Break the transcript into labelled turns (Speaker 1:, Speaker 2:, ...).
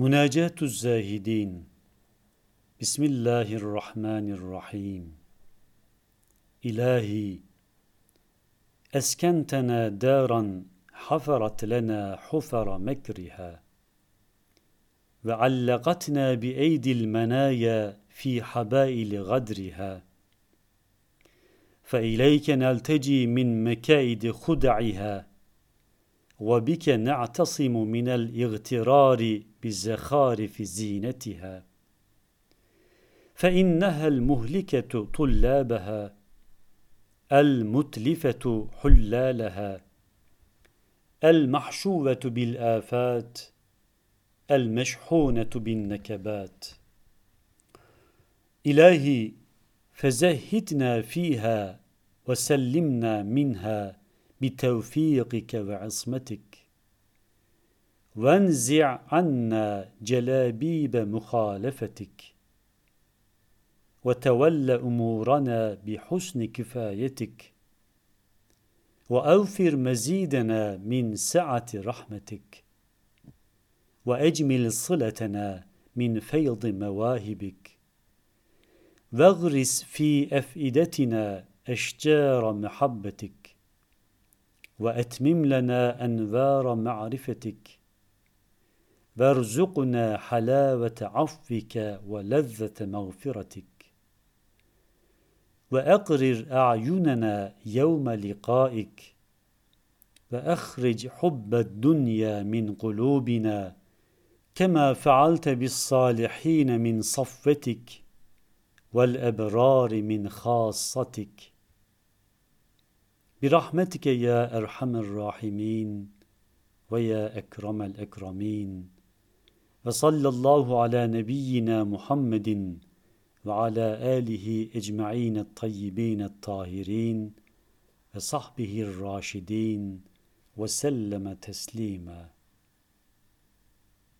Speaker 1: مناجاة الزاهدين. بسم الله الرحمن الرحيم. إلهي أسكنتنا دارا حفرت لنا حفر مكرها. وعلقتنا بأيدي المنايا في حبائل غدرها. فإليك نلتجي من مكائد خدعها. وبك نعتصم من الاغترار بزخارف زينتها. فإنها المهلكة طلابها المتلفة حلالها المحشوة بالآفات المشحونة بالنكبات. إلهي فزهدنا فيها وسلمنا منها بتوفيقك وعصمتك. وانزع عنا جلابيب مخالفتك. وتول أمورنا بحسن كفايتك. وأوفر مزيدنا من سعة رحمتك. وأجمل صلتنا من فيض مواهبك. واغرس في أفئدتنا أشجار محبتك. وأتمم لنا أنوار معرفتك. وارزقنا حلاوة عفوك ولذة مغفرتك. وأقرر أعيننا يوم لقائك. وأخرج حب الدنيا من قلوبنا كما فعلت بالصالحين من صفتك والأبرار من خاصتك. برحمتك يا أرحم الراحمين ويا أكرم الأكرمين وصلى الله على نبينا محمد وعلى آله أجمعين الطيبين الطاهرين وصحبه الراشدين وسلم تسليما.